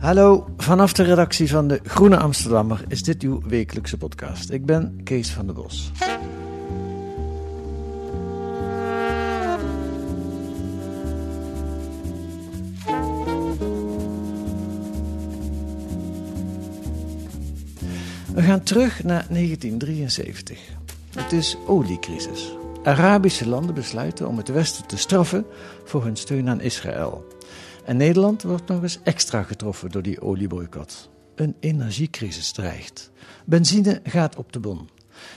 Hallo, vanaf de redactie van de Groene Amsterdammer is dit uw wekelijkse podcast. Ik ben Kees van der Bos. We gaan terug naar 1973. Het is oliecrisis. Arabische landen besluiten om het Westen te straffen voor hun steun aan Israël. En Nederland wordt nog eens extra getroffen door die olieboycott. Een energiecrisis dreigt. Benzine gaat op de bon.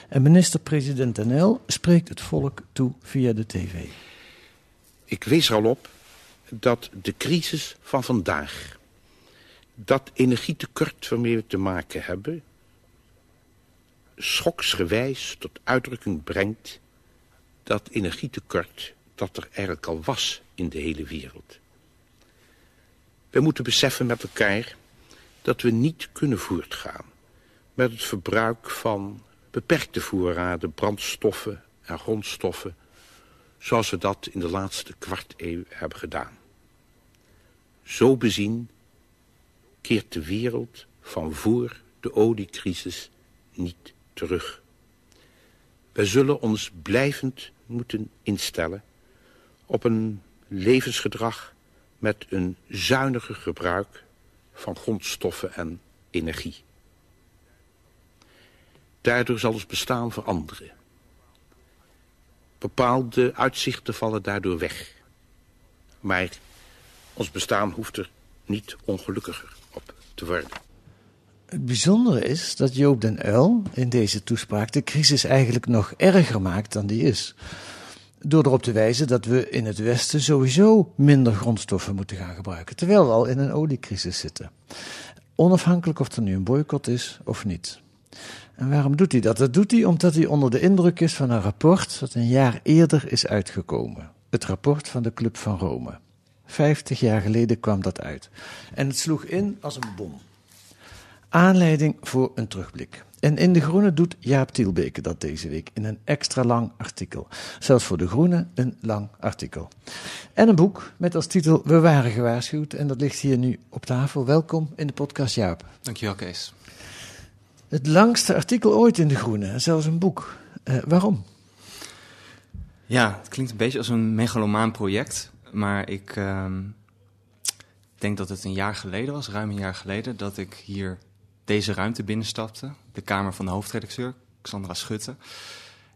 En minister-president NL spreekt het volk toe via de tv. Ik wees er al op dat de crisis van vandaag, dat energietekort waarmee we te maken hebben, schoksgewijs tot uitdrukking brengt dat energietekort dat er eigenlijk al was in de hele wereld. We moeten beseffen met elkaar dat we niet kunnen voortgaan met het verbruik van beperkte voorraden brandstoffen en grondstoffen zoals we dat in de laatste kwart eeuw hebben gedaan. Zo bezien keert de wereld van voor de oliecrisis niet terug. Wij zullen ons blijvend moeten instellen op een levensgedrag met een zuiniger gebruik van grondstoffen en energie. Daardoor zal ons bestaan veranderen. Bepaalde uitzichten vallen daardoor weg. Maar ons bestaan hoeft er niet ongelukkiger op te worden. Het bijzondere is dat Joop den Uil in deze toespraak de crisis eigenlijk nog erger maakt dan die is. Door erop te wijzen dat we in het Westen sowieso minder grondstoffen moeten gaan gebruiken, terwijl we al in een oliecrisis zitten. Onafhankelijk of er nu een boycott is of niet. En waarom doet hij dat? Dat doet hij omdat hij onder de indruk is van een rapport dat een jaar eerder is uitgekomen. Het rapport van de Club van Rome. Vijftig jaar geleden kwam dat uit. En het sloeg in als een bom. Aanleiding voor een terugblik. En in De Groene doet Jaap Tielbeke dat deze week in een extra lang artikel. Zelfs voor De Groene een lang artikel. En een boek met als titel We waren gewaarschuwd. En dat ligt hier nu op tafel. Welkom in de podcast Jaap. Dankjewel, Kees. Het langste artikel ooit in De Groene, en zelfs een boek. Eh, waarom? Ja, het klinkt een beetje als een megalomaan project. Maar ik ehm, denk dat het een jaar geleden was, ruim een jaar geleden, dat ik hier deze ruimte binnenstapte. De kamer van de hoofdredacteur, Xandra Schutte.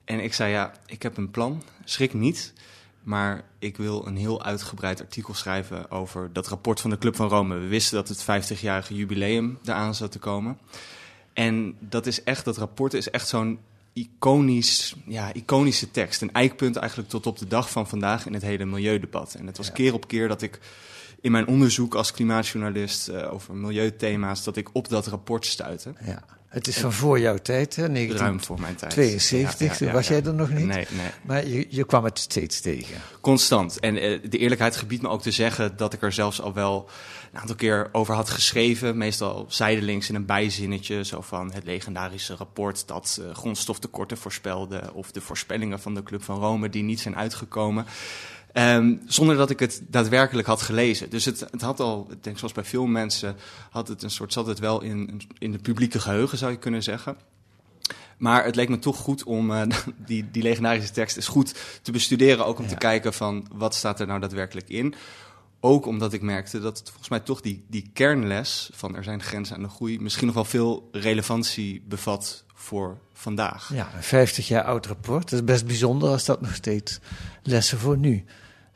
En ik zei, ja, ik heb een plan. Schrik niet. Maar ik wil een heel uitgebreid artikel schrijven over dat rapport van de Club van Rome. We wisten dat het 50-jarige jubileum eraan zou te komen. En dat is echt, dat rapport is echt zo'n iconisch, ja, iconische tekst. Een eikpunt eigenlijk tot op de dag van vandaag in het hele milieudebat. En het was keer op keer dat ik in mijn onderzoek als klimaatjournalist eh, over milieuthema's, dat ik op dat rapport stuitte. Ja. Het is van voor jouw tijd, hè? Ruim voor mijn tijd. 1972, Ja, ja, ja, was ja. jij er nog niet? Nee, nee. Maar je, je kwam het steeds tegen. Constant. En eh, de eerlijkheid gebiedt me ook te zeggen dat ik er zelfs al wel een aantal keer over had geschreven. Meestal zijdelings in een bijzinnetje. Zo van het legendarische rapport dat eh, grondstoftekorten voorspelde. Of de voorspellingen van de Club van Rome die niet zijn uitgekomen. Ehm, zonder dat ik het daadwerkelijk had gelezen. Dus het, het had al, ik denk zoals bij veel mensen, had het een soort, zat het wel in, in de publieke geheugen zou je kunnen zeggen. Maar het leek me toch goed om eh, die, die legendarische tekst is goed te bestuderen. Ook om Ja. te kijken van wat staat er nou daadwerkelijk in. ook omdat ik merkte dat het volgens mij toch die, die kernles van er zijn grenzen aan de groei misschien nog wel veel relevantie bevat voor vandaag. Ja, een 50 jaar oud rapport. Dat is best bijzonder als dat nog steeds lessen voor nu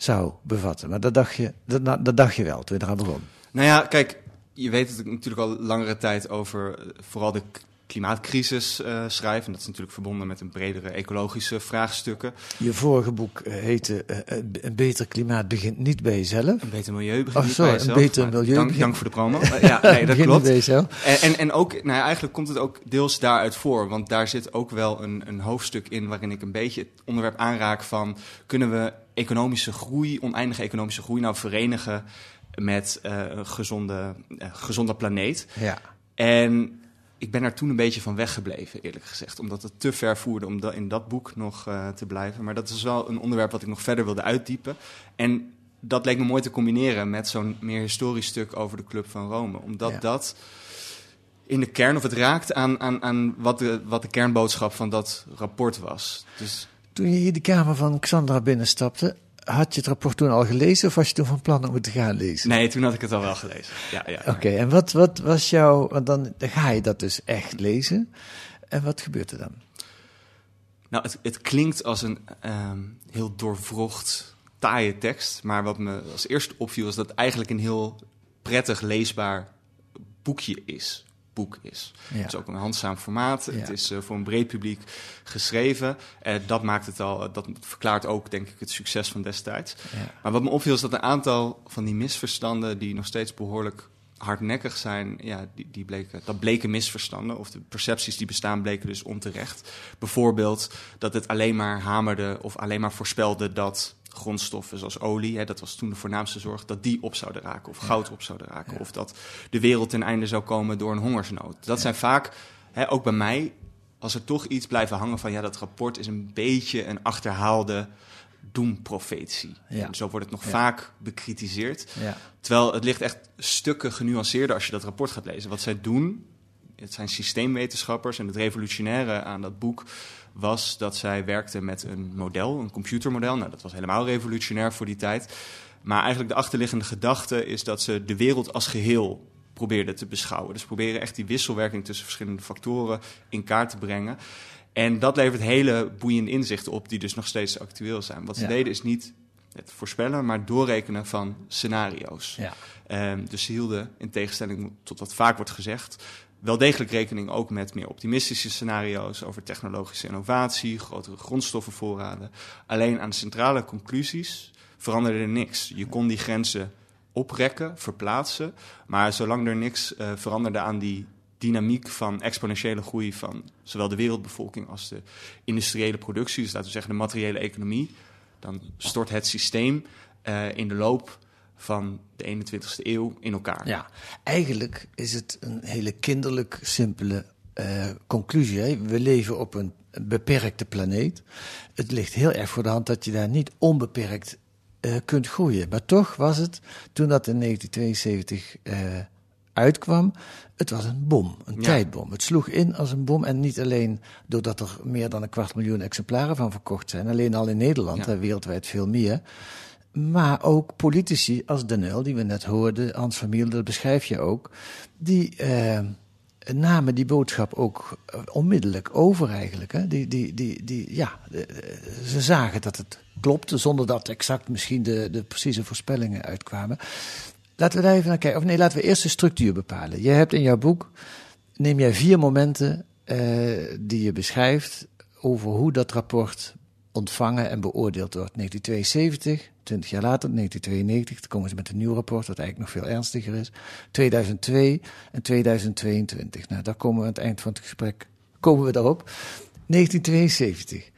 zou bevatten. Maar dat dacht je, dat, dat dacht je wel toen je eraan begon. Nou ja, kijk, je weet het natuurlijk al langere tijd over eh, vooral de klimaatcrisis uh, schrijf. En dat is natuurlijk verbonden met een bredere ecologische vraagstukken. Je vorige boek uh, heette uh, Een beter klimaat begint niet bij jezelf. Een beter milieu begint oh, niet sorry, bij jezelf. Een beter milieu dank, begint... dank voor de promo. ja, nee, dat klopt. En, en, en, ook, nou ja, eigenlijk komt het ook deels daaruit voor. Want daar zit ook wel een, een hoofdstuk in waarin ik een beetje het onderwerp aanraak van... kunnen we economische groei, oneindige economische groei nou verenigen met een gezonde, gezonde planeet? Ja. En ik ben daar toen een beetje van weggebleven, eerlijk gezegd. Omdat het te ver voerde om in dat boek nog uh, te blijven. Maar dat is wel een onderwerp wat ik nog verder wilde uitdiepen. En dat leek me mooi te combineren met zo'n meer historisch stuk over de Club van Rome. Omdat Ja. dat in de kern, of het raakt aan, aan, aan wat, de, wat de kernboodschap van dat rapport was. Dus Toen je hier de kamer van Xandra binnenstapte, had je het rapport toen al gelezen of was je toen van plan om het te gaan lezen? nee, toen had ik het al wel gelezen. Ja, ja. Oké, en wat, wat was jouw... Want dan, dan ga je dat dus echt lezen. En wat gebeurt er dan? Nou, het, het klinkt als een ehm, heel doorwrocht, taaie tekst. Maar wat me als eerste opviel is dat het eigenlijk een heel prettig leesbaar boekje is. Boek is. Ja. Het is ook een handzaam formaat. Ja. Het is eh, voor een breed publiek geschreven. Eh, dat maakt het al, dat verklaart ook, denk ik, het succes van destijds. Ja. Maar wat me opviel is dat een aantal van die misverstanden, die nog steeds behoorlijk hardnekkig zijn, ja, die, die bleken, dat bleken misverstanden. Of de percepties die bestaan bleken dus onterecht. Bijvoorbeeld dat het alleen maar hamerde of alleen maar voorspelde dat grondstoffen zoals olie, hè, dat was toen de voornaamste zorg, dat die op zouden raken of goud op zouden raken. Of dat de wereld ten einde zou komen door een hongersnood. Dat zijn vaak, hè, ook bij mij, als er toch iets blijven hangen van ja, dat rapport is een beetje een achterhaalde doemprofetie. Ja. En zo wordt het nog Ja. vaak bekritiseerd. Ja. Terwijl het ligt echt stukken genuanceerder als je dat rapport gaat lezen. Wat zij doen, het zijn systeemwetenschappers en het revolutionaire aan dat boek was dat zij werkten met een model, een computermodel. Nou, dat was helemaal revolutionair voor die tijd. Maar eigenlijk de achterliggende gedachte is dat ze de wereld als geheel probeerden te beschouwen. Dus proberen echt die wisselwerking tussen verschillende factoren in kaart te brengen. En dat levert hele boeiende inzichten op, die dus nog steeds actueel zijn. Wat ze Ja. deden is niet het voorspellen, maar doorrekenen van scenario's. Ja. Ehm, dus ze hielden, in tegenstelling tot wat vaak wordt gezegd, wel degelijk rekening ook met meer optimistische scenario's over technologische innovatie, grotere grondstoffenvoorraden. Alleen aan de centrale conclusies veranderde er niks. Je kon die grenzen oprekken, verplaatsen, maar zolang er niks eh, veranderde aan die dynamiek van exponentiële groei van zowel de wereldbevolking als de industriële productie, dus laten we zeggen de materiële economie, dan stort het systeem eh, in de loop van de 21ste eeuw in elkaar. Ja, eigenlijk is het een hele kinderlijk simpele eh, conclusie. Hè? We leven op een beperkte planeet. Het ligt heel erg voor de hand dat je daar niet onbeperkt eh, kunt groeien. Maar toch was het, toen dat in 1972 eh, uitkwam, het was een bom, een Ja. tijdbom. Het sloeg in als een bom en niet alleen doordat er meer dan een kwart miljoen exemplaren van verkocht zijn. Alleen al in Nederland, Ja. en wereldwijd veel meer. Maar ook politici als Den Uyl, die we net hoorden, Hans van Miel, dat beschrijf je ook, die eh, namen die boodschap ook eh, onmiddellijk over eigenlijk. Hè? Die, die, die, die, ja, eh, ze zagen dat het klopte, zonder dat exact misschien de, de precieze voorspellingen uitkwamen. Laten we daar even naar kijken. Of nee, laten we eerst de structuur bepalen. Je hebt in jouw boek, neem jij vier momenten eh, die je beschrijft over hoe dat rapport ontvangen en beoordeeld wordt. 1972, 20 jaar later, 1992, dan komen ze met een nieuw rapport, dat eigenlijk nog veel ernstiger is. 2002 en 2022. Nou, daar komen we aan het eind van het gesprek, komen we daarop. 1972.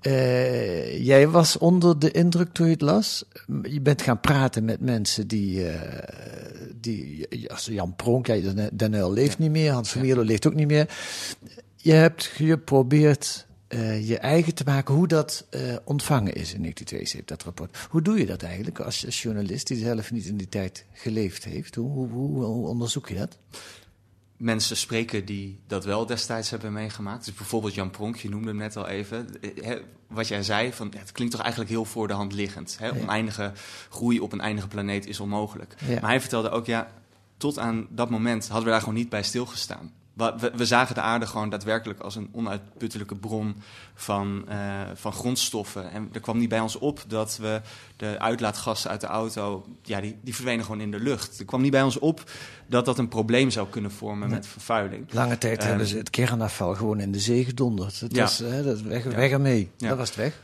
Eh, jij was onder de indruk toen je het las. Je bent gaan praten met mensen die, eh, die als Jan Pronk, ja, Den leeft niet meer, Hans van leeft ook niet meer. Je hebt geprobeerd eh, je eigen te maken hoe dat eh, ontvangen is in 1972, dat rapport. Hoe doe je dat eigenlijk als, als journalist die zelf niet in die tijd geleefd heeft? Hoe, hoe, hoe, hoe onderzoek je dat? mensen spreken die dat wel destijds hebben meegemaakt. Dus bijvoorbeeld Jan Pronk, je noemde hem net al even. Hè, wat jij zei, van, het klinkt toch eigenlijk heel voor de hand liggend. Hè? Oneindige groei op een eindige planeet is onmogelijk. Maar hij vertelde ook, ja, tot aan dat moment hadden we daar gewoon niet bij stilgestaan. We, we, zagen de aarde gewoon daadwerkelijk als een onuitputtelijke bron van, uh, van grondstoffen. En er kwam niet bij ons op dat we de uitlaatgassen uit de auto, ja, die, die verdwenen gewoon in de lucht. Er kwam niet bij ons op dat dat een probleem zou kunnen vormen met vervuiling. Lange tijd hebben ehm, ze het kernafval gewoon in de zee gedonderd. Het ja. was, hè, dat weg, ja. weg ermee. Dat was het weg.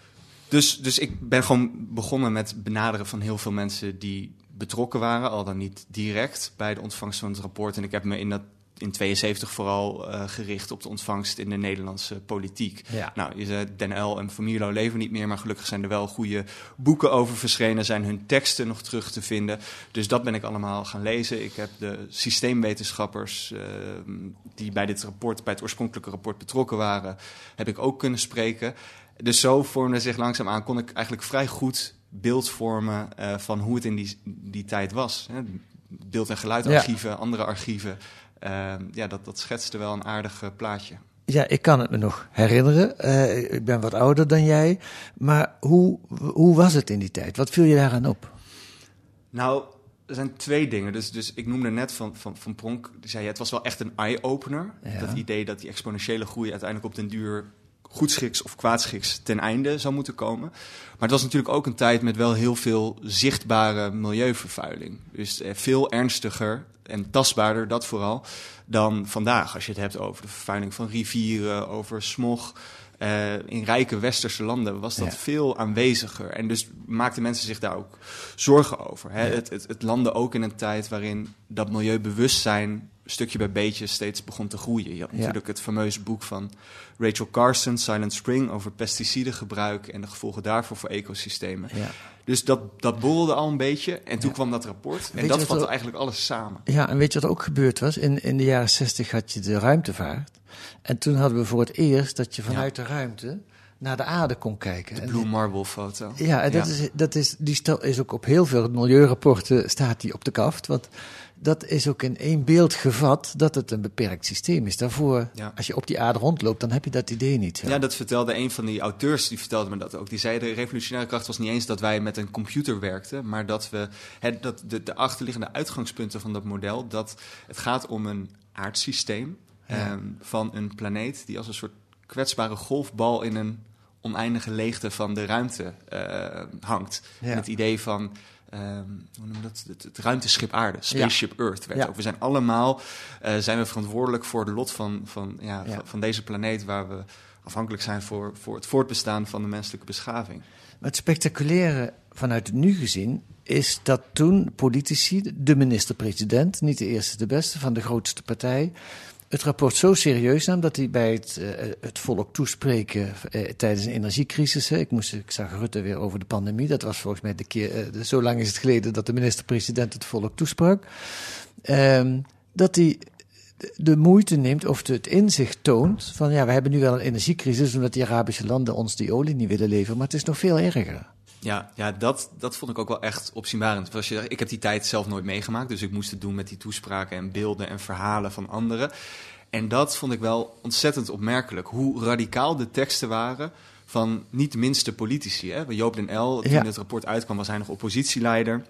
Dus, dus ik ben gewoon begonnen met benaderen van heel veel mensen die betrokken waren, al dan niet direct bij de ontvangst van het rapport. En ik heb me in dat in 72 vooral uh, gericht op de ontvangst in de Nederlandse politiek. Ja. Nou, je zei Den L en Familo leven niet meer, maar gelukkig zijn er wel goede boeken over verschenen, zijn hun teksten nog terug te vinden. Dus dat ben ik allemaal gaan lezen. Ik heb de systeemwetenschappers uh, die bij dit rapport, bij het oorspronkelijke rapport betrokken waren, heb ik ook kunnen spreken. Dus zo vormde zich langzaamaan, kon ik eigenlijk vrij goed beeld vormen uh, van hoe het in die, die tijd was. Beeld- en geluidarchieven, ja. andere archieven. Uh, ja, dat, dat schetste wel een aardig uh, plaatje. Ja, ik kan het me nog herinneren. Uh, ik ben wat ouder dan jij. Maar hoe, hoe was het in die tijd? Wat viel je daaraan op? Nou, er zijn twee dingen. Dus, dus ik noemde net van, van, van Pronk, zei ja, het was wel echt een eye-opener. Ja. Dat idee dat die exponentiële groei uiteindelijk op den duur goedschiks of kwaadschiks ten einde zou moeten komen. Maar het was natuurlijk ook een tijd met wel heel veel zichtbare milieuvervuiling. Dus eh, veel ernstiger en tastbaarder, dat vooral, dan vandaag. Als je het hebt over de vervuiling van rivieren, over smog. Uh, in rijke westerse landen was dat veel aanweziger. En dus maakten mensen zich daar ook zorgen over. Hè? Het, het, het landde ook in een tijd waarin dat milieubewustzijn stukje bij beetje steeds begon te groeien. Je had natuurlijk het fameuze boek van Rachel Carson, Silent Spring, over pesticidengebruik en de gevolgen daarvoor voor ecosystemen. Ja. Dus dat, dat borrelde al een beetje. En toen kwam dat rapport. En dat vatte eigenlijk alles samen. Ja, en weet je wat ook gebeurd was? In, in de jaren zestig had je de ruimtevaart. En toen hadden we voor het eerst dat je vanuit de ruimte naar de aarde kon kijken. De Blue Marble foto. Ja, en dat, Is, dat is, die stel, is ook op heel veel milieurapporten staat die op de kaft. Want dat is ook in één beeld gevat dat het een beperkt systeem is. Daarvoor, als je op die aarde rondloopt, dan heb je dat idee niet. Ja, dat vertelde een van die auteurs, die vertelde me dat ook. Die zei, de revolutionaire kracht was niet eens dat wij met een computer werkten, maar dat we, het, dat de, de achterliggende uitgangspunten van dat model, dat het gaat om een aardsysteem ehm, van een planeet die als een soort kwetsbare golfbal in een oneindige leegte van de ruimte uh, hangt. het idee van Um, hoe dat? Het, het, ruimteschip aarde, Spaceship Earth. Werd ook. We zijn allemaal uh, zijn we verantwoordelijk voor de lot van, van, ja, van, van, deze planeet, waar we afhankelijk zijn voor, voor het voortbestaan van de menselijke beschaving. Maar het spectaculaire vanuit het nu gezien is dat toen politici, de minister-president, niet de eerste de beste van de grootste partij, het rapport zo serieus nam dat hij bij het, uh, het volk toespreken uh, tijdens een energiecrisis. Hè, ik, moest, ik zag Rutte weer over de pandemie. Dat was volgens mij de keer. Uh, zo lang is het geleden dat de minister-president het volk toesprak. Um, dat hij de moeite neemt of het inzicht toont van ja, we hebben nu wel een energiecrisis omdat die Arabische landen ons die olie niet willen leveren, maar het is nog veel erger. Ja, ja dat, dat vond ik ook wel echt opzienbarend. Als je, ik heb die tijd zelf nooit meegemaakt, dus ik moest het doen met die toespraken en beelden en verhalen van anderen. En dat vond ik wel ontzettend opmerkelijk, hoe radicaal de teksten waren van niet de minste politici. Hè? Joop den L, toen het rapport uitkwam, was hij nog oppositieleider.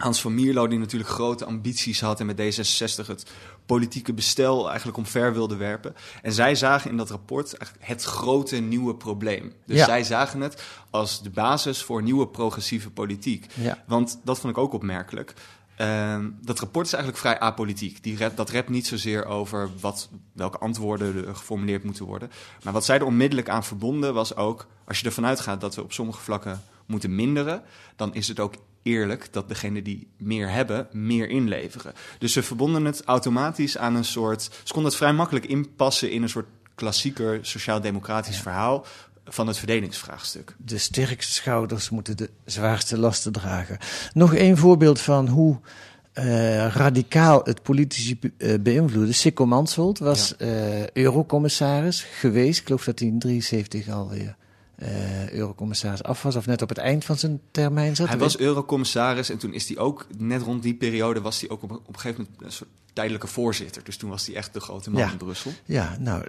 Hans van Mierlo, die natuurlijk grote ambities had en met D66 het politieke bestel eigenlijk omver wilde werpen. En zij zagen in dat rapport het grote nieuwe probleem. Dus zij zagen het als de basis voor nieuwe progressieve politiek. Want dat vond ik ook opmerkelijk. Uh, dat rapport is eigenlijk vrij apolitiek. Die rap, dat rept niet zozeer over wat, welke antwoorden er geformuleerd moeten worden. Maar wat zij er onmiddellijk aan verbonden was ook... als je ervan uitgaat dat we op sommige vlakken moeten minderen... dan is het ook eerlijk dat degenen die meer hebben, meer inleveren. Dus ze verbonden het automatisch aan een soort. Ze konden het vrij makkelijk inpassen in een soort klassieker sociaal-democratisch verhaal van het verdelingsvraagstuk. De sterkste schouders moeten de zwaarste lasten dragen. Nog één voorbeeld van hoe uh, radicaal het politici uh, beïnvloeden. Sikko Mansholt was ja. uh, eurocommissaris geweest. Ik geloof dat hij in 73 alweer uh, eurocommissaris af was, of net op het eind van zijn termijn zat. Hij was eurocommissaris en toen is hij ook, net rond die periode, was hij ook op, op een gegeven moment een soort tijdelijke voorzitter. Dus toen was hij echt de grote man in Brussel. Ja, nou,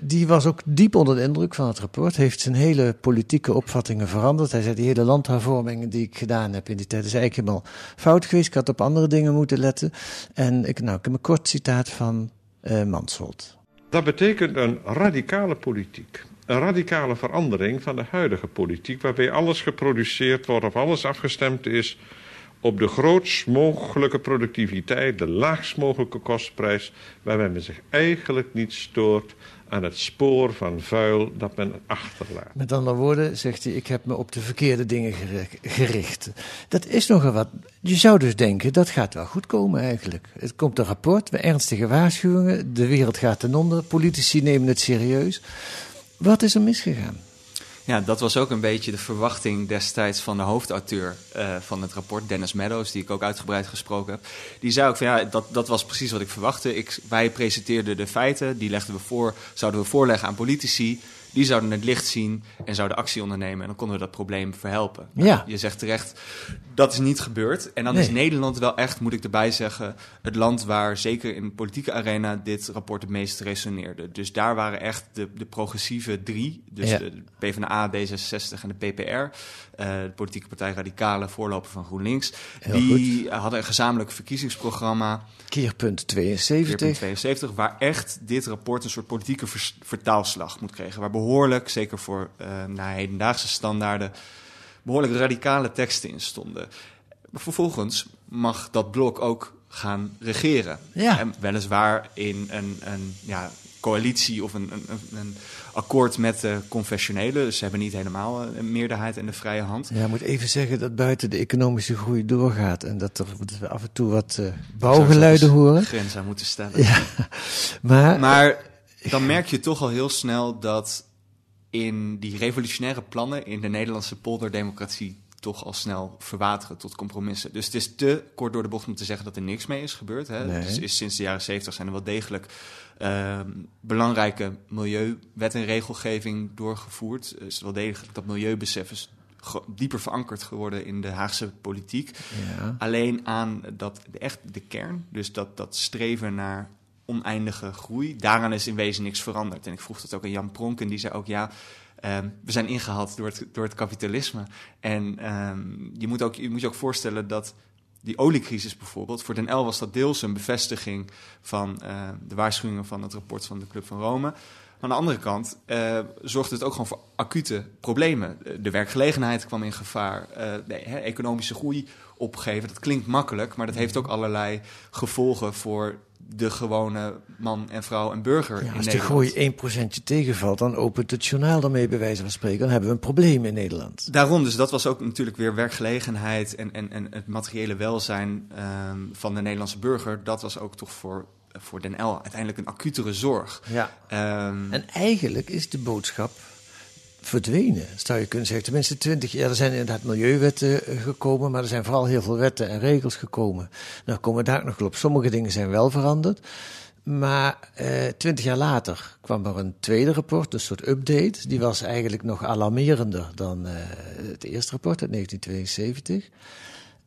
die was ook diep onder de indruk van het rapport. Heeft zijn hele politieke opvattingen veranderd. Hij zei, die hele landhervormingen die ik gedaan heb in die tijd is eigenlijk helemaal fout geweest. Ik had op andere dingen moeten letten. En ik, nou, ik heb een kort citaat van uh, Mansholt. Dat betekent een radicale politiek. Een radicale verandering van de huidige politiek, waarbij alles geproduceerd wordt of alles afgestemd is op de grootst mogelijke productiviteit, de laagst mogelijke kostprijs, waarbij men zich eigenlijk niet stoort aan het spoor van vuil dat men achterlaat. Met andere woorden zegt hij, ik heb me op de verkeerde dingen gericht. Dat is nogal wat. Je zou dus denken, dat gaat wel goed komen eigenlijk. Het komt een rapport met ernstige waarschuwingen, de wereld gaat ten onder, politici nemen het serieus. Wat is er misgegaan? Ja, dat was ook een beetje de verwachting destijds van de hoofdauteur uh, van het rapport, Dennis Meadows, die ik ook uitgebreid gesproken heb. Die zei ook van ja, dat, dat was precies wat ik verwachtte. Ik, wij presenteerden de feiten, die legden we voor, zouden we voorleggen aan politici. Die zouden het licht zien en zouden actie ondernemen. En dan konden we dat probleem verhelpen. Nou, ja. je zegt terecht, dat is niet gebeurd. En dan is Nederland wel echt, moet ik erbij zeggen, het land waar zeker in de politieke arena dit rapport het meest resoneerde. Dus daar waren echt de, de progressieve drie, dus de PvdA, D66 en de PPR, de politieke partij Radicale, voorloper van GroenLinks. die hadden een gezamenlijk verkiezingsprogramma. Keerpunt 72. Keerpunt 72, waar echt dit rapport een soort politieke vertaalslag moet krijgen. Waar behoorlijk, zeker voor uh, naar hedendaagse standaarden, behoorlijk radicale teksten in stonden. vervolgens mag dat blok ook gaan regeren. Ja. En weliswaar in een, een ja, coalitie of een, een, een akkoord met de confessionele. Dus ze hebben niet helemaal eh, een meerderheid en de vrije hand. Ja, ik moet even zeggen dat buiten de economische groei doorgaat. En dat, er, dat we af en toe wat uh, bouwgeluiden horen. Grenzen moeten stellen. Ja, maar, maar dan merk je toch al heel snel dat in die revolutionaire plannen in de Nederlandse polderdemocratie toch al snel verwateren tot compromissen. Dus het is te kort door de bocht om te zeggen dat er niks mee is gebeurd. Hè? Dus is, sinds de jaren zeventig zijn er wel degelijk uh, belangrijke milieuwet en regelgeving doorgevoerd. Er is wel degelijk dat milieubesef is dieper verankerd geworden in de Haagse politiek. Ja. Alleen aan dat, echt de kern, dus dat, dat streven naar oneindige groei. Daaraan is in wezen niks veranderd. En ik vroeg dat ook aan Jan Pronk en die zei ook ja. Um, we zijn ingehaald door het, door het kapitalisme. En um, je, moet ook, je moet je ook voorstellen dat die oliecrisis bijvoorbeeld, voor Den L was dat deels een bevestiging van uh, de waarschuwingen van het rapport van de Club van Rome. Aan de andere kant uh, zorgde het ook gewoon voor acute problemen. De werkgelegenheid kwam in gevaar, uh, de economische groei opgeven. Dat klinkt makkelijk, maar dat heeft ook allerlei gevolgen voor de gewone man en vrouw en burger ja, in als Nederland. Als de groei 1% tegenvalt, dan opent het journaal daarmee bij wijze van spreken. Dan hebben we een probleem in Nederland. Daarom, dus dat was ook natuurlijk weer werkgelegenheid en, en, en het materiële welzijn um, van de Nederlandse burger. Dat was ook toch voor, voor Den L uiteindelijk een acutere zorg. Ja. Um, en eigenlijk is de boodschap verdwenen, zou je kunnen zeggen. Tenminste, twintig jaar. Er zijn inderdaad milieuwetten eh, gekomen, maar er zijn vooral heel veel wetten en regels gekomen. Nou, komen we daar nog op. Sommige dingen zijn wel veranderd. Maar eh, twintig jaar later kwam er een tweede rapport, een soort update. Die was eigenlijk nog alarmerender dan uh, het eerste rapport uit 1972.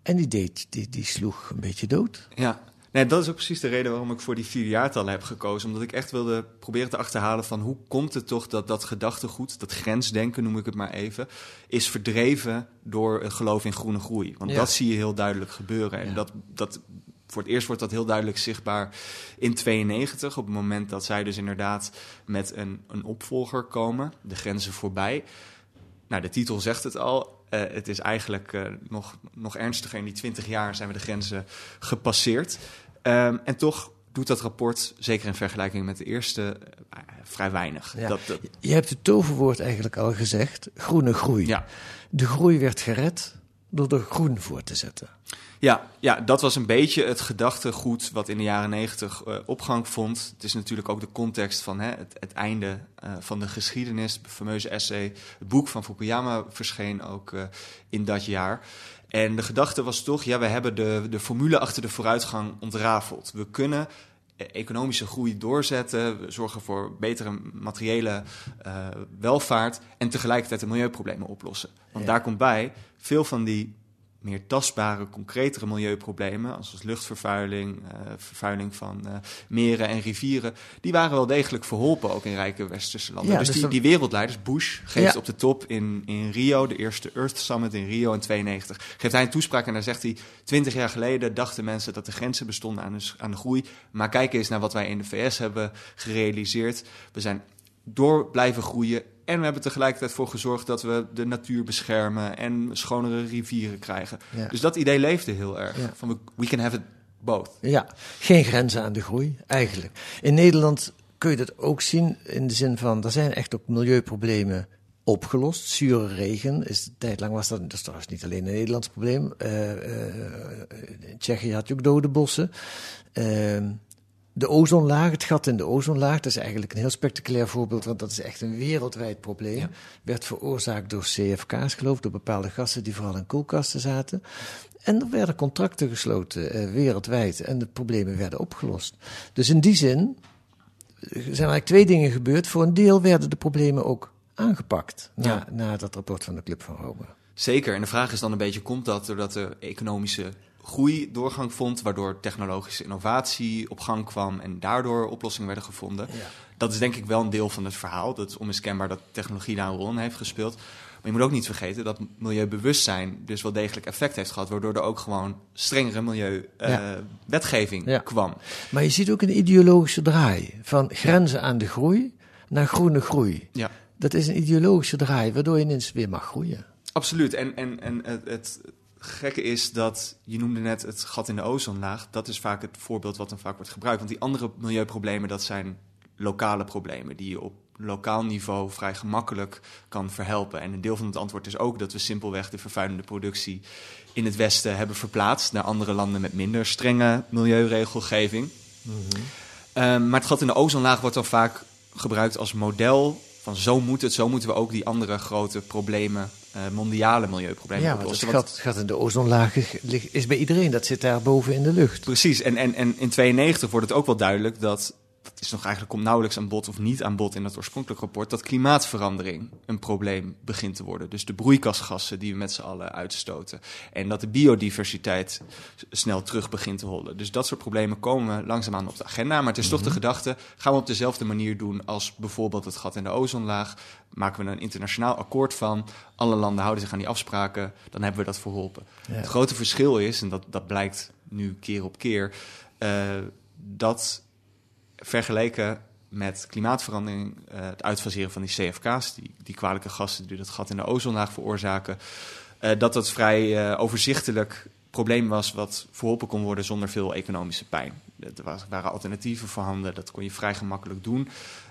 En die, deed, die, die sloeg een beetje dood. Ja, Nee, dat is ook precies de reden waarom ik voor die vier jaartallen heb gekozen. Omdat ik echt wilde proberen te achterhalen van hoe komt het toch dat dat gedachtegoed, dat grensdenken noem ik het maar even, is verdreven door het geloof in groene groei. Want dat zie je heel duidelijk gebeuren. En dat, dat, voor het eerst wordt dat heel duidelijk zichtbaar in 92, op het moment dat zij dus inderdaad met een, een opvolger komen, de grenzen voorbij. Nou, de titel zegt het al. Uh, het is eigenlijk uh, nog, nog ernstiger. In die 20 jaar zijn we de grenzen gepasseerd. Um, en toch doet dat rapport, zeker in vergelijking met de eerste, uh, vrij weinig. Ja. Dat, dat... Je hebt het toverwoord eigenlijk al gezegd: groene groei. Ja. De groei werd gered door er groen voor te zetten. Ja, ja, dat was een beetje het gedachtegoed wat in de jaren negentig uh, opgang vond. Het is natuurlijk ook de context van hè, het, het, einde uh, van de geschiedenis. Het fameuze essay, het boek van Fukuyama verscheen ook uh, in dat jaar. En de gedachte was toch, ja, we hebben de, de formule achter de vooruitgang ontrafeld. We kunnen economische groei doorzetten, we zorgen voor betere materiële welvaart en tegelijkertijd de milieuproblemen oplossen. Want daar komt bij, veel van die meer tastbare, concretere milieuproblemen, zoals luchtvervuiling, uh, vervuiling van uh, meren en rivieren, die waren wel degelijk verholpen ook in rijke westerse landen. Ja, dus, dus die, die, wereldleiders, Bush geeft ja. op de top in, in Rio, de eerste Earth Summit in Rio in 92, geeft hij een toespraak en daar zegt hij, twintig jaar geleden dachten mensen dat de grenzen bestonden aan de, aan de groei, maar kijk eens naar wat wij in de VS hebben gerealiseerd. We zijn door blijven groeien en we hebben tegelijkertijd voor gezorgd dat we de natuur beschermen en schonere rivieren krijgen. Dus dat idee leefde heel erg. Van we can have it both. Ja, geen grenzen aan de groei, eigenlijk. In Nederland kun je dat ook zien in de zin van, er zijn echt ook milieuproblemen opgelost. Zure regen is een tijd lang was dat, dat is trouwens niet alleen een Nederlands probleem. Uh, in Tsjechië had je ook dode bossen. Uh, de ozonlaag, het gat in de ozonlaag, dat is eigenlijk een heel spectaculair voorbeeld, want dat is echt een wereldwijd probleem. Werd veroorzaakt door CFK's, geloof ik, door bepaalde gassen die vooral in koelkasten zaten. En er werden contracten gesloten eh, wereldwijd en de problemen werden opgelost. Dus in die zin zijn eigenlijk twee dingen gebeurd. Voor een deel werden de problemen ook aangepakt na, na dat rapport van de Club van Rome. Zeker, en de vraag is dan een beetje, komt dat doordat de economische groei doorgang vond, waardoor technologische innovatie op gang kwam en daardoor oplossingen werden gevonden. Dat is denk ik wel een deel van het verhaal. Dat is onmiskenbaar dat technologie daar een rol in heeft gespeeld. Maar je moet ook niet vergeten dat milieubewustzijn dus wel degelijk effect heeft gehad, waardoor er ook gewoon strengere milieuwetgeving uh, kwam. Maar je ziet ook een ideologische draai van grenzen aan de groei naar groene groei. Ja. Dat is een ideologische draai, waardoor je ineens weer mag groeien. Absoluut. En, en, en het, het gekke is dat, je noemde net het gat in de ozonlaag. Dat is vaak het voorbeeld wat dan vaak wordt gebruikt. Want die andere milieuproblemen, dat zijn lokale problemen die je op lokaal niveau vrij gemakkelijk kan verhelpen. En een deel van het antwoord is ook dat we simpelweg de vervuilende productie in het Westen hebben verplaatst naar andere landen met minder strenge milieuregelgeving. Mhm. Ehm, maar het gat in de ozonlaag wordt dan vaak gebruikt als model van zo moet het, zo moeten we ook die andere grote problemen uh, mondiale milieuproblemen ja, oplossen. Het gaat, gaat in de ozonlaag is bij iedereen, dat zit daar boven in de lucht. Precies, en, en, en in 92 wordt het ook wel duidelijk dat dat is nog eigenlijk komt nauwelijks aan bod of niet aan bod in het oorspronkelijk rapport, dat klimaatverandering een probleem begint te worden. Dus de broeikasgassen die we met z'n allen uitstoten. En dat de biodiversiteit snel terug begint te hollen. Dus dat soort problemen komen langzaamaan op de agenda. Maar het is toch de mhm. gedachte, gaan we op dezelfde manier doen als bijvoorbeeld het gat in de ozonlaag? Maken we een internationaal akkoord van, alle landen houden zich aan die afspraken, dan hebben we dat verholpen. Het grote verschil is, en dat, dat blijkt nu keer op keer, uh, dat vergeleken met klimaatverandering, uh, het uitfaseren van die CFK's, die, die kwalijke gassen die dat gat in de ozonlaag veroorzaken, uh, dat dat vrij uh, overzichtelijk probleem was wat verholpen kon worden zonder veel economische pijn. Er waren alternatieven voorhanden, dat kon je vrij gemakkelijk doen.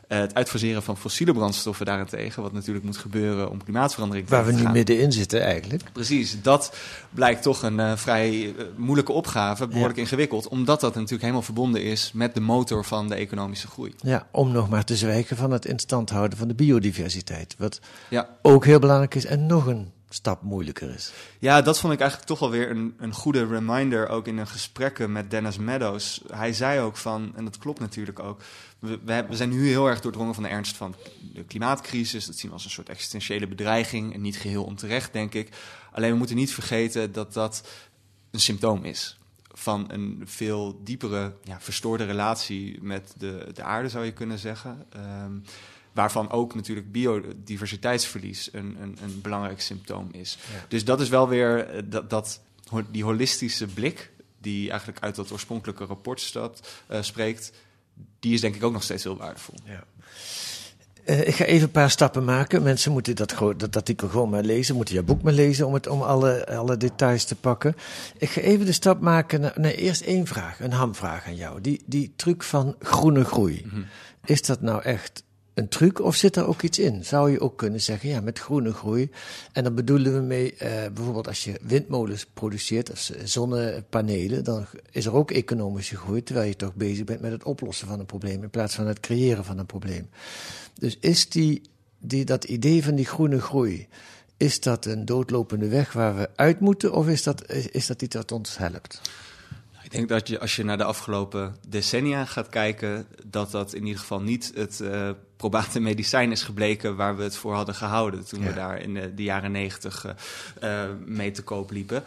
Uh, het uitfaseren van fossiele brandstoffen daarentegen, wat natuurlijk moet gebeuren om klimaatverandering te Waar we nu middenin zitten eigenlijk. Precies, dat blijkt toch een uh, vrij uh, moeilijke opgave, behoorlijk ja. ingewikkeld, omdat dat natuurlijk helemaal verbonden is met de motor van de economische groei. Ja, om nog maar te zwijgen van het instand houden van de biodiversiteit, wat ja. ook heel belangrijk is en nog een stap moeilijker is. Ja, dat vond ik eigenlijk toch wel weer een, een goede reminder, ook in een gesprekken met Dennis Meadows. Hij zei ook van, en dat klopt natuurlijk ook, we, we, zijn nu heel erg doordrongen van de ernst van de klimaatcrisis. Dat zien we als een soort existentiële bedreiging en niet geheel onterecht, denk ik. Alleen we moeten niet vergeten dat dat een symptoom is van een veel diepere, ja, verstoorde relatie met de, de aarde, zou je kunnen zeggen. Um, Waarvan ook natuurlijk biodiversiteitsverlies een, een, een belangrijk symptoom is. Dus dat is wel weer eh, dat, dat, die holistische blik, die eigenlijk uit dat oorspronkelijke rapport staat, uh, spreekt, die is denk ik ook nog steeds heel waardevol. Ja. Uh, ik ga even een paar stappen maken. Mensen moeten dat, dat artikel gewoon maar lezen, moeten je boek maar lezen om, het, om alle, alle details te pakken. Ik ga even de stap maken naar, naar eerst één vraag, een hamvraag aan jou. Die, die truc van groene groei. Mm -hmm. Is dat nou echt een truc of zit er ook iets in? Zou je ook kunnen zeggen, ja, met groene groei. En dan bedoelen we mee, uh, bijvoorbeeld als je windmolens produceert, of zonnepanelen, dan is er ook economische groei, terwijl je toch bezig bent met het oplossen van een probleem, in plaats van het creëren van een probleem. Dus is die, die, dat idee van die groene groei, is dat een doodlopende weg waar we uit moeten, of is dat, is, is dat iets wat ons helpt? Ik denk dat je, als je naar de afgelopen decennia gaat kijken, dat dat in ieder geval niet het uh, probate medicijn is gebleken waar we het voor hadden gehouden toen we daar in de, de jaren negentig uh, mee te koop liepen.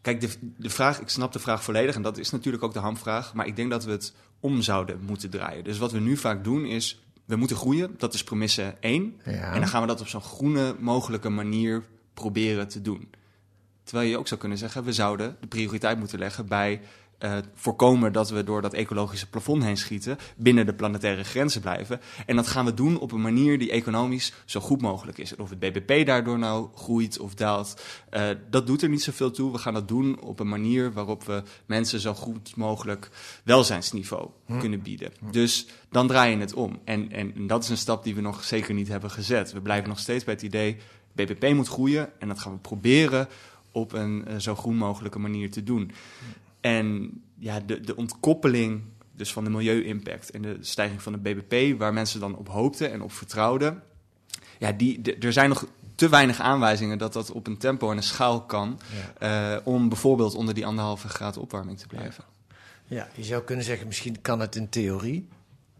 Kijk, de, de vraag, ik snap de vraag volledig en dat is natuurlijk ook de hamvraag, maar ik denk dat we het om zouden moeten draaien. Dus wat we nu vaak doen is, we moeten groeien, dat is premisse 1. En dan gaan we dat op zo'n groene mogelijke manier proberen te doen. Terwijl je ook zou kunnen zeggen, we zouden de prioriteit moeten leggen bij uh, voorkomen dat we door dat ecologische plafond heen schieten, binnen de planetaire grenzen blijven. En dat gaan we doen op een manier die economisch zo goed mogelijk is. of het BBP daardoor nou groeit of daalt, uh, dat doet er niet zoveel toe. We gaan dat doen op een manier waarop we mensen zo goed mogelijk welzijnsniveau hm. kunnen bieden. Hm. Dus dan draai je het om. En, en, en dat is een stap die we nog zeker niet hebben gezet. We blijven nog steeds bij het idee, BBP moet groeien en dat gaan we proberen op een uh, zo groen mogelijke manier te doen. En ja, de, de ontkoppeling dus van de milieu-impact en de stijging van de BBP, waar mensen dan op hoopten en op vertrouwden, ja, die, er zijn nog te weinig aanwijzingen dat dat op een tempo en een schaal kan, uh, om bijvoorbeeld onder die anderhalve graad opwarming te blijven. Ja, je zou kunnen zeggen, misschien kan het in theorie,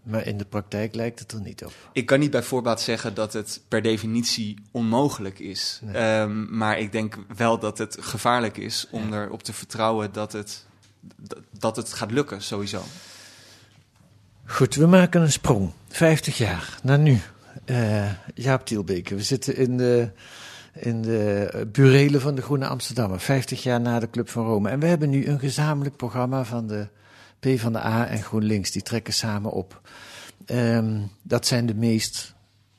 maar in de praktijk lijkt het er niet op. Ik kan niet bij voorbaat zeggen dat het per definitie onmogelijk is. Nee. Um, maar ik denk wel dat het gevaarlijk is om ja. erop te vertrouwen dat het dat het gaat lukken, sowieso. Goed, we maken een sprong. 50 jaar naar nu. Uh, Jaap Tielbeke, we zitten in de, in de burelen van de Groene Amsterdammer. 50 jaar na de Club van Rome. En we hebben nu een gezamenlijk programma van de P van de A en GroenLinks. Die trekken samen op. Um, dat zijn de meest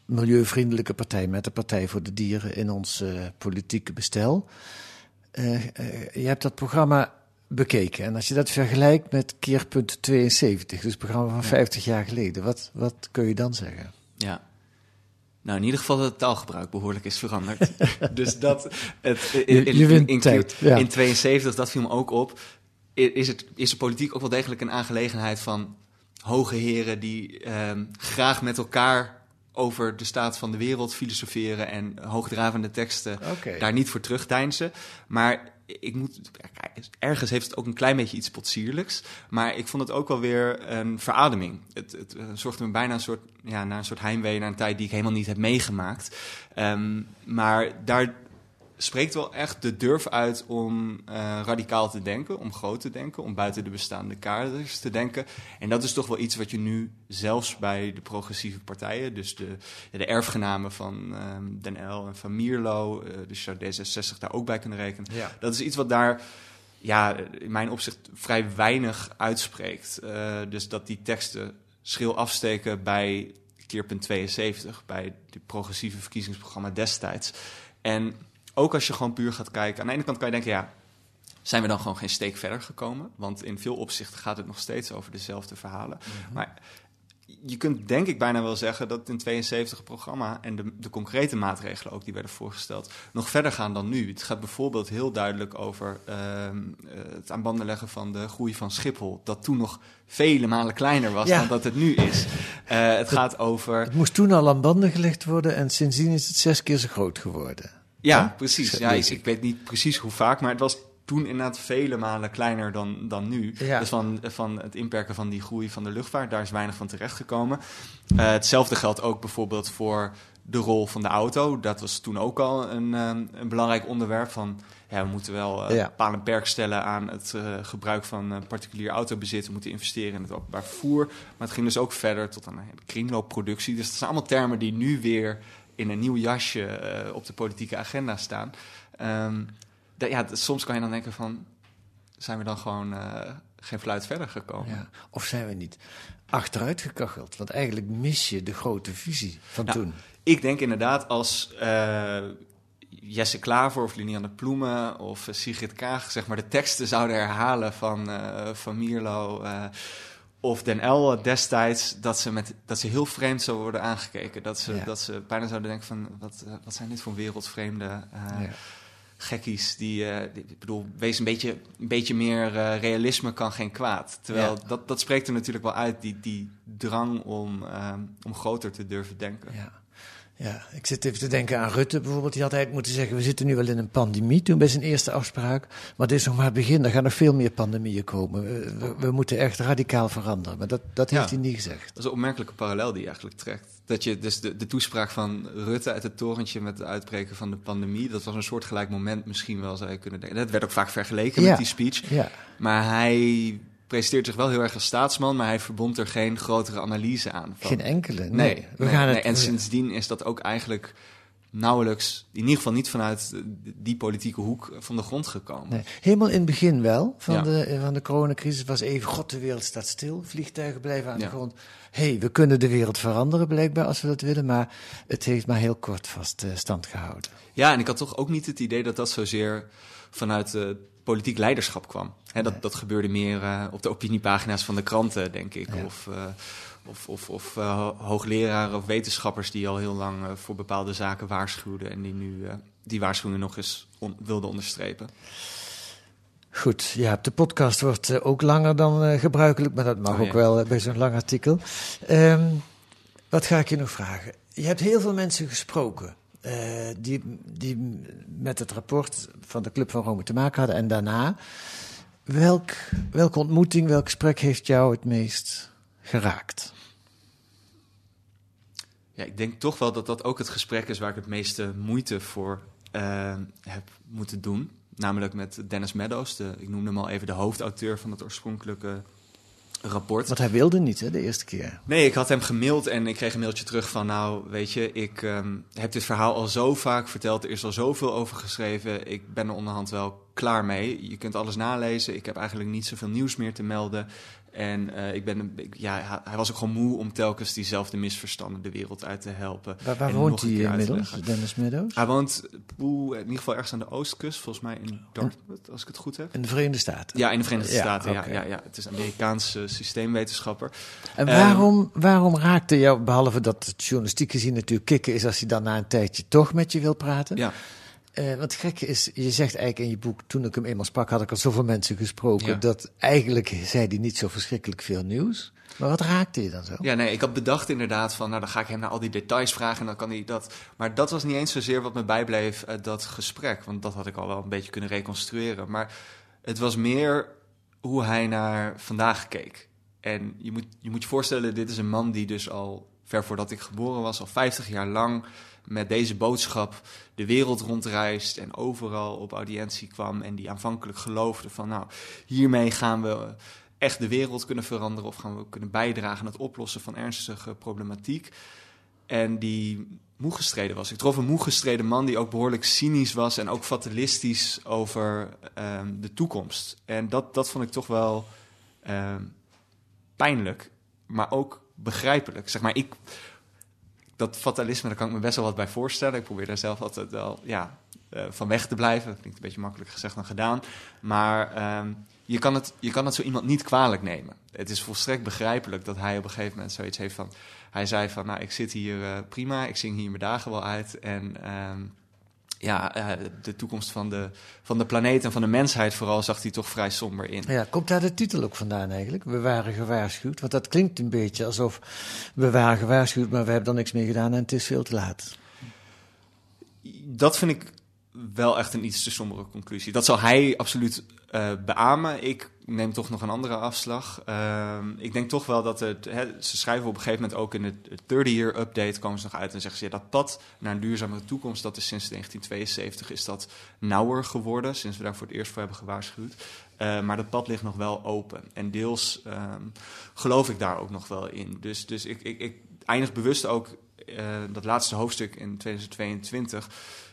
milieuvriendelijke partijen met de Partij voor de Dieren in ons uh, politieke bestel. Uh, je hebt dat programma bekeken. En als je dat vergelijkt met keerpunt 72, dus het programma van 50 jaar geleden, wat, wat kun je dan zeggen? Ja. Nou, in ieder geval dat het taalgebruik behoorlijk is veranderd. dus dat het in, in, in, in, tijd, ja. in 72, dat viel me ook op. Is, het, is de politiek ook wel degelijk een aangelegenheid van hoge heren die um, graag met elkaar over de staat van de wereld filosoferen en hoogdravende teksten okay. daar niet voor terugdeinzen. Maar ik moet, ergens heeft het ook een klein beetje iets potsierlijks. Maar ik vond het ook wel weer een verademing. Het, het, het zorgde me bijna een soort, ja, naar een soort heimwee naar een tijd die ik helemaal niet heb meegemaakt. Um, maar daar spreekt wel echt de durf uit om uh, radicaal te denken, om groot te denken, om buiten de bestaande kaders te denken. En dat is toch wel iets wat je nu zelfs bij de progressieve partijen, dus de, de erfgenamen van um, Den L en van Mierlo, uh, dus zou D66 daar ook bij kunnen rekenen. Ja. Dat is iets wat daar ja, in mijn opzicht vrij weinig uitspreekt. Uh, dus dat die teksten schil afsteken bij keerpunt 72, bij het progressieve verkiezingsprogramma destijds. En ook als je gewoon puur gaat kijken. Aan de ene kant kan je denken, ja, zijn we dan gewoon geen steek verder gekomen? Want in veel opzichten gaat het nog steeds over dezelfde verhalen. Mhm. Maar je kunt denk ik bijna wel zeggen dat in 72 programma en de, de, concrete maatregelen ook die werden voorgesteld nog verder gaan dan nu. Het gaat bijvoorbeeld heel duidelijk over uh, het aan banden leggen van de groei van Schiphol, dat toen nog vele malen kleiner was dan dat het nu is. Uh, het, gaat over. Het moest toen al aan banden gelegd worden en sindsdien is het zes keer zo groot geworden. Ja, precies. Ja, ik, ik, weet niet precies hoe vaak, maar het was toen inderdaad vele malen kleiner dan, dan nu. Ja. Dus van, van het inperken van die groei van de luchtvaart, daar is weinig van terechtgekomen. Uh, hetzelfde geldt ook bijvoorbeeld voor de rol van de auto. Dat was toen ook al een, um, een belangrijk onderwerp van... Ja, we moeten wel uh, ja. paal en perk stellen aan het uh, gebruik van uh, particulier autobezit. We moeten investeren in het openbaar vervoer. Maar het ging dus ook verder tot aan de kringloopproductie. Dus dat zijn allemaal termen die nu weer in een nieuw jasje uh, op de politieke agenda staan. Um, ja, soms kan je dan denken van, zijn we dan gewoon uh, geen fluit verder gekomen? Ja. Of zijn we niet achteruit gekacheld? Want eigenlijk mis je de grote visie van nou, toen. Ik denk inderdaad als uh, Jesse Klaver of Liniane Ploemen of Sigrid Kaag... zeg maar de teksten zouden herhalen van, van Mierlo of Den L destijds, dat ze, met, dat ze heel vreemd zou worden aangekeken. Dat ze, dat ze bijna zouden denken van, wat, uh, wat zijn dit voor wereldvreemde uh, ja. gekkies? Die, uh, die, ik bedoel, wees een beetje, een beetje meer realisme kan geen kwaad. Terwijl ja. dat, dat spreekt er natuurlijk wel uit, die, die drang om, om groter te durven denken. Ja. Ja, ik zit even te denken aan Rutte bijvoorbeeld. Die had eigenlijk moeten zeggen: we zitten nu wel in een pandemie. Toen bij zijn eerste afspraak. Maar dit is nog maar het begin. Er gaan nog veel meer pandemieën komen. We, we, moeten echt radicaal veranderen. Maar dat, dat heeft hij niet gezegd. Dat is een opmerkelijke parallel die je eigenlijk trekt. Dat je dus de, de toespraak van Rutte uit het torentje met het uitbreken van de pandemie. Dat was een soortgelijk moment misschien wel, zou je kunnen denken. Dat werd ook vaak vergeleken met die speech. Ja. Maar hij presenteert zich wel heel erg als staatsman, maar hij verbond er geen grotere analyse aan. Van. Geen enkele. Nee. nee, we gaan het... En sindsdien is dat ook eigenlijk nauwelijks, in ieder geval niet vanuit die politieke hoek van de grond gekomen. Nee. Helemaal in het begin wel, van, de, van de coronacrisis was even, god de wereld staat stil, vliegtuigen blijven aan de grond. hey, we kunnen de wereld veranderen blijkbaar als we dat willen, maar het heeft maar heel kort vast uh, stand gehouden. Ja, en ik had toch ook niet het idee dat dat zozeer vanuit de politiek leiderschap kwam. dat, dat gebeurde meer uh, op de opiniepagina's van de kranten, denk ik. Of, uh, of, of, of uh, hoogleraren of wetenschappers die al heel lang voor bepaalde zaken waarschuwden en die nu die waarschuwingen nog eens on wilden onderstrepen. Goed, ja, de podcast wordt ook langer dan gebruikelijk, maar dat mag oh, ook wel bij zo'n lang artikel. Um, wat ga ik je nog vragen? Je hebt heel veel mensen gesproken. Uh, die, die met het rapport van de Club van Rome te maken hadden. En daarna, welk, welke ontmoeting, welk gesprek heeft jou het meest geraakt? Ja, ik denk toch wel dat dat ook het gesprek is waar ik het meeste moeite voor uh, heb moeten doen. Namelijk met Dennis Meadows, de, ik noemde hem al even de hoofdauteur van het oorspronkelijke rapport. Want hij wilde niet, hè, de eerste keer. Nee, ik had hem gemaild en ik kreeg een mailtje terug van... nou, weet je, ik um, heb dit verhaal al zo vaak verteld. Er is al zoveel over geschreven. Ik ben er onderhand wel klaar mee. Je kunt alles nalezen. Ik heb eigenlijk niet zoveel nieuws meer te melden. En uh, ik ben, ja, hij was ook gewoon moe om telkens diezelfde misverstanden de wereld uit te helpen. Waar, waar woont hij inmiddels, Dennis Meadows? Hij woont in ieder geval ergens aan de oostkust, volgens mij in Dartmouth, als ik het goed heb. In de Verenigde Staten? Ja, in de Verenigde Staten, ja, ja, ja. Het is een Amerikaanse systeemwetenschapper. En waarom, um, waarom raakte jou, behalve dat het journalistiek gezien natuurlijk kicken is als hij dan na een tijdje toch met je wil praten... Ja. Uh, wat gek is, je zegt eigenlijk in je boek, toen ik hem eenmaal sprak, had ik al zoveel mensen gesproken, dat eigenlijk zei hij niet zo verschrikkelijk veel nieuws. Maar wat raakte je dan zo? Ja, nee, ik had bedacht inderdaad van, nou dan ga ik hem naar al die details vragen en dan kan hij dat. Maar dat was niet eens zozeer wat me bijbleef uit dat gesprek, want dat had ik al wel een beetje kunnen reconstrueren. Maar het was meer hoe hij naar vandaag keek. En je moet je, moet je voorstellen, dit is een man die dus al ver voordat ik geboren was, al 50 jaar lang met deze boodschap de wereld rondreist en overal op audiëntie kwam en die aanvankelijk geloofde van nou, hiermee gaan we echt de wereld kunnen veranderen of gaan we kunnen bijdragen aan het oplossen van ernstige problematiek. En die moe gestreden was. Ik trof een moe gestreden man die ook behoorlijk cynisch was en ook fatalistisch over um, de toekomst. En dat, dat vond ik toch wel um, pijnlijk, maar ook begrijpelijk. Zeg maar, ik dat fatalisme, daar kan ik me best wel wat bij voorstellen. Ik probeer daar zelf altijd wel ja, uh, van weg te blijven. Dat klinkt een beetje makkelijk gezegd dan gedaan. Maar um, je, kan het, je kan het zo iemand niet kwalijk nemen. Het is volstrekt begrijpelijk dat hij op een gegeven moment zoiets heeft van... Hij zei van, nou, ik zit hier uh, prima, ik zing hier mijn dagen wel uit. En um, ja, uh, de toekomst van de, van de planeet en van de mensheid vooral zag hij toch vrij somber in. Ja, komt daar de titel ook vandaan eigenlijk? We waren gewaarschuwd. Want dat klinkt een beetje alsof we waren gewaarschuwd, maar we hebben er niks mee gedaan en het is veel te laat. Dat vind ik wel echt een iets te sombere conclusie. Dat zal hij absoluut uh, beamen. Ik neem toch nog een andere afslag. Uh, ik denk toch wel dat het. ze schrijven op een gegeven moment ook in het 30-year update. komen ze nog uit en zeggen ze ja, dat pad naar een duurzamere toekomst. dat is sinds 1972 is dat nauwer geworden. Sinds we daar voor het eerst voor hebben gewaarschuwd. Uh, maar dat pad ligt nog wel open. En deels um, geloof ik daar ook nog wel in. Dus, dus ik, ik, ik eindig bewust ook uh, dat laatste hoofdstuk in 2022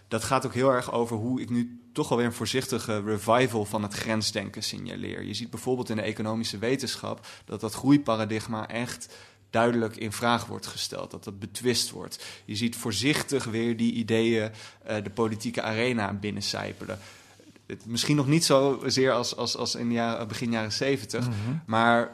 dat gaat ook heel erg over hoe ik nu toch alweer een voorzichtige revival van het grensdenken signaleer. Je ziet bijvoorbeeld in de economische wetenschap dat dat groeiparadigma echt duidelijk in vraag wordt gesteld, dat dat betwist wordt. Je ziet voorzichtig weer die ideeën uh, de politieke arena binnencijpelen. Het, misschien nog niet zozeer als, als, als in jaren, begin jaren zeventig, mm -hmm. maar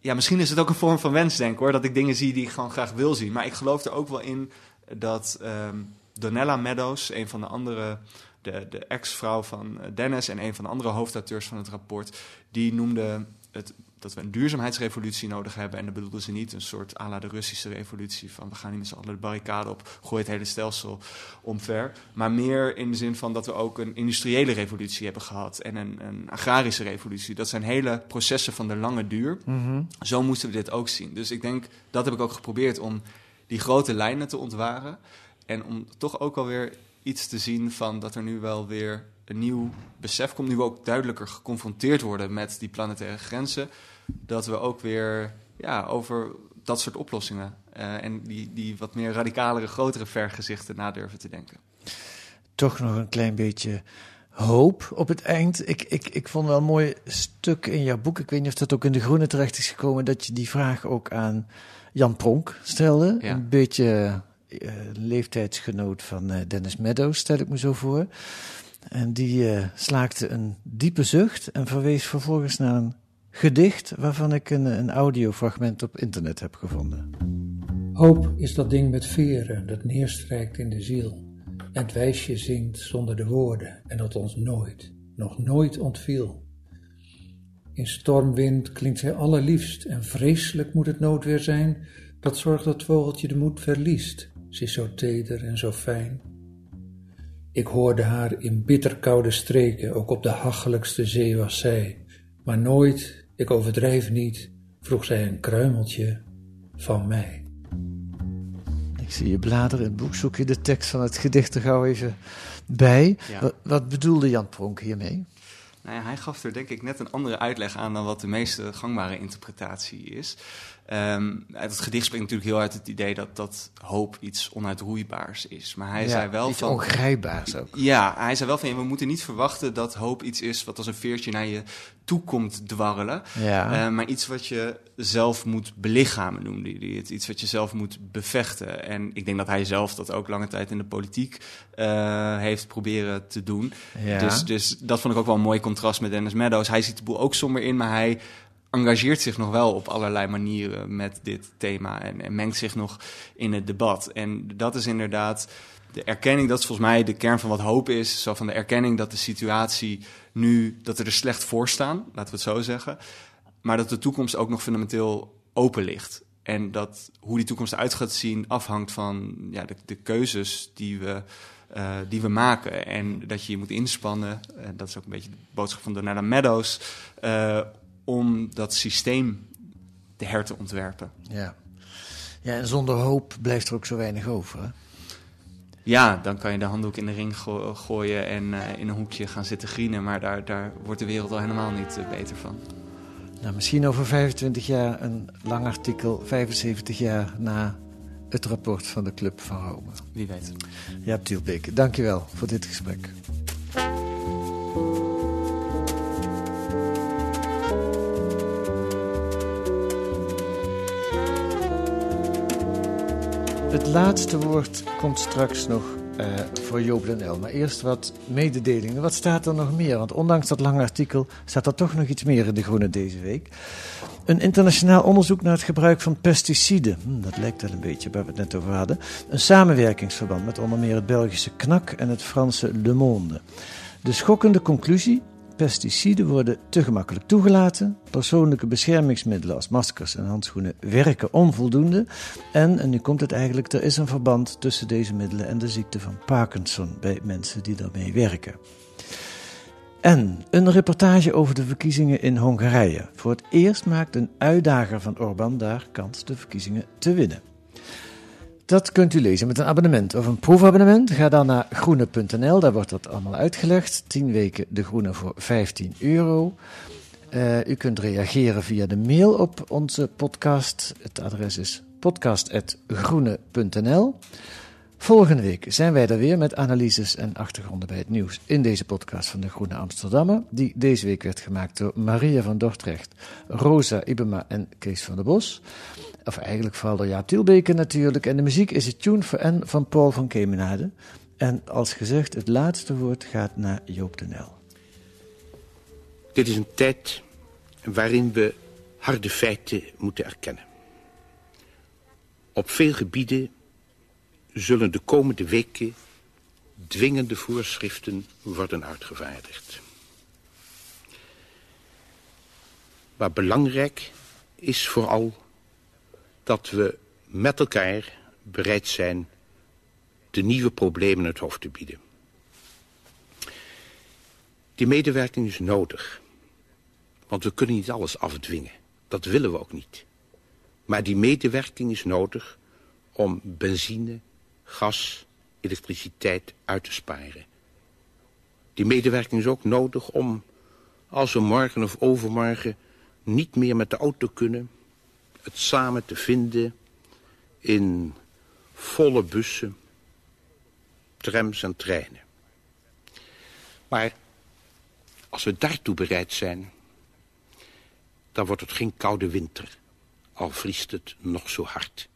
ja, misschien is het ook een vorm van wensdenken hoor, dat ik dingen zie die ik gewoon graag wil zien. Maar ik geloof er ook wel in dat um, Donella Meadows, een van de andere, de, de ex-vrouw van Dennis en een van de andere hoofdauteurs van het rapport, die noemde het dat we een duurzaamheidsrevolutie nodig hebben. En dat bedoelden ze niet een soort à la de Russische revolutie van we gaan niet met z'n allen de barricade op, gooi het hele stelsel omver. Maar meer in de zin van dat we ook een industriële revolutie hebben gehad en een, een agrarische revolutie. Dat zijn hele processen van de lange duur. Mhm. Zo moesten we dit ook zien. Dus ik denk, dat heb ik ook geprobeerd om die grote lijnen te ontwaren. En om toch ook alweer iets te zien van dat er nu wel weer een nieuw besef komt. Nu we ook duidelijker geconfronteerd worden met die planetaire grenzen. Dat we ook weer ja, over dat soort oplossingen eh, en die, die wat meer radicalere, grotere vergezichten nadurven te denken. Toch nog een klein beetje hoop op het eind. Ik, ik, ik vond wel een mooi stuk in jouw boek. Ik weet niet of dat ook in De Groene terecht is gekomen. Dat je die vraag ook aan Jan Pronk stelde. Ja. Een beetje leeftijdsgenoot van eh, Dennis Meadows, stel ik me zo voor. En die eh, slaakte een diepe zucht en verwees vervolgens naar een gedicht waarvan ik een, een audiofragment op internet heb gevonden. Hoop is dat ding met veren dat neerstrijkt in de ziel. En het wijsje zingt zonder de woorden en dat ons nooit, nog nooit ontviel. In stormwind klinkt zij allerliefst en vreselijk moet het noodweer zijn dat zorgt dat het vogeltje de moed verliest. Ze is zo teder en zo fijn. Ik hoorde haar in bitterkoude streken, ook op de hachelijkste zee was zij. Maar nooit, ik overdrijf niet, vroeg zij een kruimeltje van mij. Ik zie je bladeren in het boek. Zoek je de tekst van het gedicht er gauw even bij. Ja. Wat, wat bedoelde Jan Pronk hiermee? Nou ja, hij gaf er denk ik net een andere uitleg aan dan wat de meeste gangbare interpretatie is. Ehm, uit het gedicht springt natuurlijk heel uit het idee dat, dat hoop iets onuitroeibaars is. Maar hij Ja, zei wel iets van. ongrijpbaars ook. Ja, hij zei wel van we moeten niet verwachten dat hoop iets is wat als een veertje naar je toe komt dwarrelen. Ja. Eh, maar iets wat je zelf moet belichamen, noemde hij het. Iets wat je zelf moet bevechten. En ik denk dat hij zelf dat ook lange tijd in de politiek eh, heeft proberen te doen. Ja. Dus, dus dat vond ik ook wel een mooi contrast met Dennis Meadows. Hij ziet de boel ook somber in, maar hij engageert zich nog wel op allerlei manieren met dit thema en, en mengt zich nog in het debat. En dat is inderdaad de erkenning, dat is volgens mij de kern van wat hoop is. Zo van de erkenning dat de situatie nu, dat we er slecht voor staan, laten we het zo zeggen. Maar dat de toekomst ook nog fundamenteel open ligt. En dat hoe die toekomst eruit gaat zien afhangt van ja, de, de keuzes die we, eh, die we maken. En dat je je moet inspannen, en dat is ook een beetje de boodschap van Donella Meadows, eh, om dat systeem te her te ontwerpen. Ja. ja, en zonder hoop blijft er ook zo weinig over. Hè? Ja, dan kan je de handdoek in de ring go- gooien en eh, in een hoekje gaan zitten grienen. Maar daar, daar wordt de wereld al helemaal niet eh, beter van. Nou, misschien over 25 jaar een lang artikel, 75 jaar na het rapport van de Club van Rome. Wie weet. Jaap Tielbeek, dankjewel voor dit gesprek. Het laatste woord komt straks nog eh, voor Joop El. Maar eerst wat mededelingen. Wat staat er nog meer? Want ondanks dat lange artikel staat er toch nog iets meer in De Groene deze week. Een internationaal onderzoek naar het gebruik van pesticiden. Hm, dat lijkt wel een beetje waar we het net over hadden. Een samenwerkingsverband met onder meer het Belgische KNAK en het Franse Le Monde. De schokkende conclusie: pesticiden worden te gemakkelijk toegelaten. Persoonlijke beschermingsmiddelen als maskers en handschoenen werken onvoldoende. En, en nu komt het eigenlijk, er is een verband tussen deze middelen en de ziekte van Parkinson bij mensen die daarmee werken. En een reportage over de verkiezingen in Hongarije. Voor het eerst maakt een uitdager van Orbán daar kans de verkiezingen te winnen. Dat kunt u lezen met een abonnement of een proefabonnement. Ga dan naar groene.nl, daar wordt dat allemaal uitgelegd. 10 weken de groene voor 15 euro. Uh, u kunt reageren via de mail op onze podcast. Het adres is podcast.groene.nl. Volgende week zijn wij er weer met analyses en achtergronden bij het nieuws in deze podcast van de Groene Amsterdammer, die deze week werd gemaakt door Maria van Dordrecht, Rosa Ibema en Kees van der Bos. Of eigenlijk vooral door Jaap Tielbeke natuurlijk. En de muziek is het Tune for N van Paul van Kemenade. En als gezegd, het laatste woord gaat naar Joop de Nel. Dit is een tijd waarin we harde feiten moeten erkennen. Op veel gebieden zullen de komende weken dwingende voorschriften worden uitgevaardigd. Maar belangrijk is vooral dat we met elkaar bereid zijn de nieuwe problemen het hoofd te bieden. Die medewerking is nodig. Want we kunnen niet alles afdwingen. Dat willen we ook niet. Maar die medewerking is nodig om benzine, gas, elektriciteit uit te sparen. Die medewerking is ook nodig om, als we morgen of overmorgen niet meer met de auto kunnen, het samen te vinden in volle bussen, trams en treinen. Maar als we daartoe bereid zijn, dan wordt het geen koude winter, al vriest het nog zo hard.